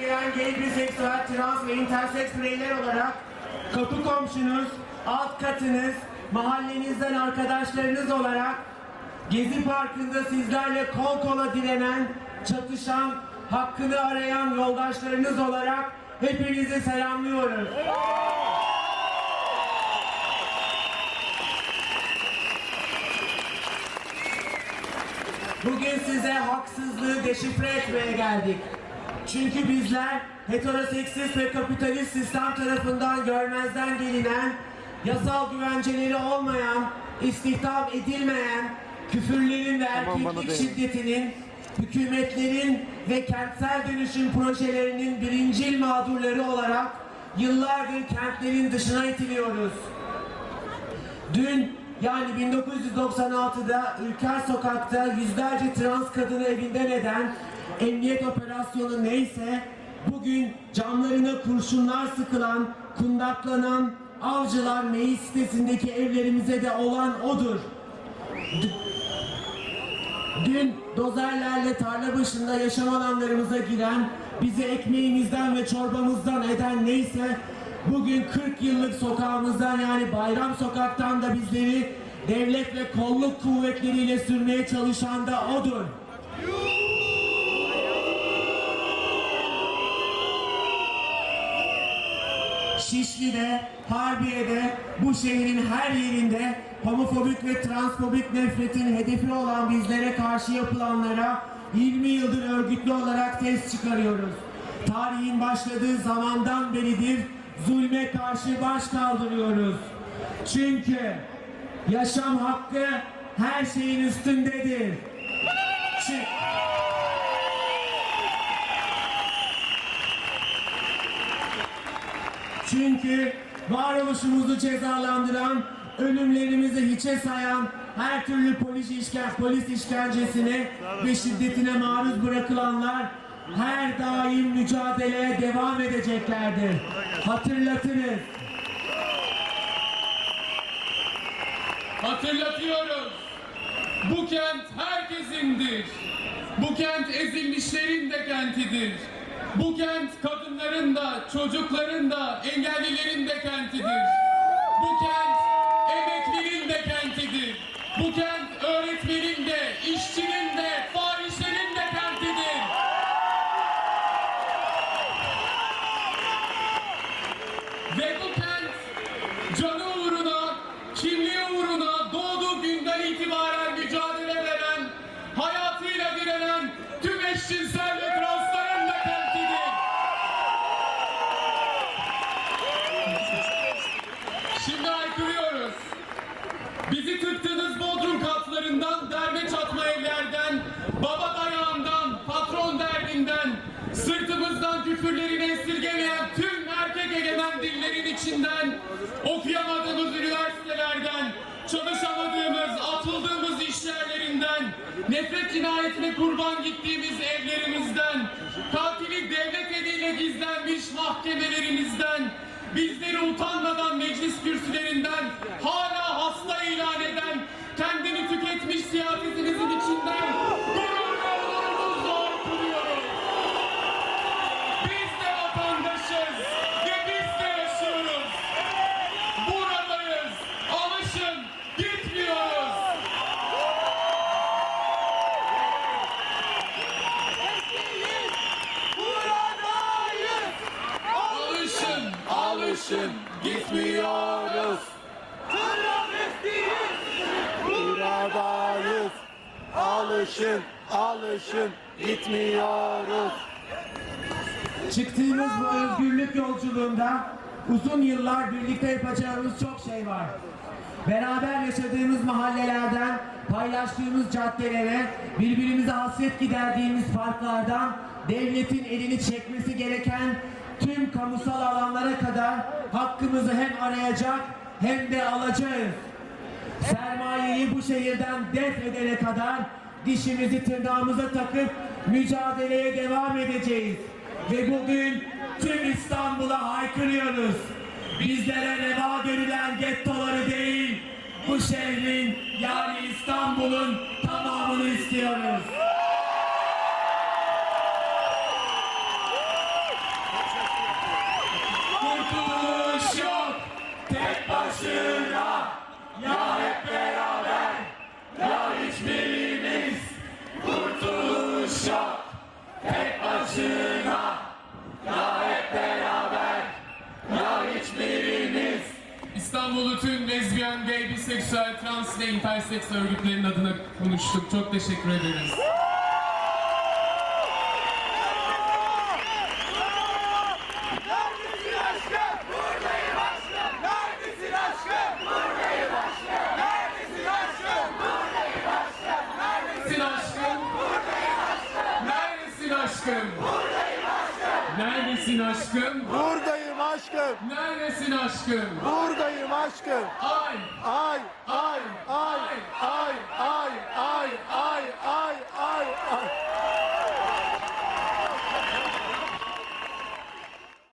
Bizler lezbiyen, gay, biseksüel, trans ve interseks bireyler olarak kapı komşunuz, alt katınız, mahallenizden arkadaşlarınız olarak Gezi Parkı'nda sizlerle kol kola dilenen, çatışan, hakkını arayan yoldaşlarınız olarak hepinizi selamlıyoruz. Bugün size haksızlığı deşifre etmeye geldik. Çünkü bizler heteroseksist ve kapitalist sistem tarafından görmezden gelinen, yasal güvenceleri olmayan, istihdam edilmeyen, küfürlerin ve erkeklik şiddetinin, hükümetlerin ve kentsel dönüşüm projelerinin birincil mağdurları olarak yıllardır kentlerin dışına itiliyoruz. Dün yani 1996'da Ülker Sokak'ta yüzlerce trans kadını evinden eden emniyet operasyonu neyse bugün camlarına kurşunlar sıkılan, kundaklanan avcılar meclis sitesindeki evlerimize de olan odur. Dün dozerlerle tarla başında yaşam alanlarımıza giren, bizi ekmeğimizden ve çorbamızdan eden neyse, bugün 40 yıllık sokağımızdan yani Bayram Sokak'tan da bizleri devlet ve kolluk kuvvetleriyle sürmeye çalışan da odur. Şişli'de, Harbiye'de, bu şehrin her yerinde homofobik ve transfobik nefretin hedefi olan bizlere karşı yapılanlara 20 yıldır örgütlü olarak ses çıkarıyoruz. Tarihin başladığı zamandan beridir zulme karşı baş kaldırıyoruz. Çünkü yaşam hakkı her şeyin üstündedir. Çünkü... Çünkü varoluşumuzu cezalandıran, ölümlerimizi hiçe sayan her türlü polis, işken, polis işkencesine ve şiddetine maruz bırakılanlar her daim mücadeleye devam edeceklerdir. Hatırlatırız. Hatırlatıyoruz. Bu kent herkesindir. Bu kent ezilmişlerin de kentidir. Bu kent kadınların da, çocukların da, engellilerin de kentidir. Bu kent emeklinin de kentidir. Bu kent Şimdi aykırıyoruz. Bizi tıktığınız bodrum katlarından, derme çatma evlerden, baba dayağından, patron derdinden, sırtımızdan küfürlerini esirgemeyen tüm erkek egemen dillerin içinden, okuyamadığımız üniversitelerden, çalışamadığımız, atıldığımız iş yerlerinden, nefret cinayetine kurban gittiğimiz evlerimizden, katili devlet eliyle gizlenmiş mahkemelerimizden, bizleri utanmadan meclis kürsülerinden hala hasta ilan eden, kendini tüketmiş siyasetinizin içinden gururla onurumuzla kuruyoruz. Biz de vatandaşız ve biz de yaşıyoruz. Buradayız. Alışın. Gitmiyoruz. Alışın. Alışın. Gitmiyoruz. Buradayız. Alışın, alışın, gitmiyoruz. Çıktığımız bu özgürlük yolculuğunda uzun yıllar birlikte yapacağımız çok şey var. Beraber yaşadığımız mahallelerden, paylaştığımız caddelere, birbirimize hasret giderdiğimiz parklardan, devletin elini çekmesi gereken tüm kamusal alanlara kadar hakkımızı hem arayacak hem de alacağız. Sermayeyi bu şehirden def edene kadar dişimizi tırnağımıza takıp mücadeleye devam edeceğiz. Ve bugün tüm İstanbul'a haykırıyoruz. Bizlere reva görülen gettoları değil, bu şehrin yani İstanbul'un tamamını istiyoruz. Başına ya hep beraber ya hiçbirimiz İstanbul'u tüm lezbiyen, gay, biseksüel, trans ve interseks örgütlerin adına konuştuk. Çok teşekkür ederiz. Neredesin aşkım? Buradayım aşkım. Neredesin aşkım? Buradayım aşkım. Neredesin aşkım? Buradayım aşkım. Neredesin aşkım? Neredesin aşkım? Neredesin aşkım? Buradayım aşkım. Neredesin aşkım? Buradayım aşkım. Ay, Ay, ay, ay,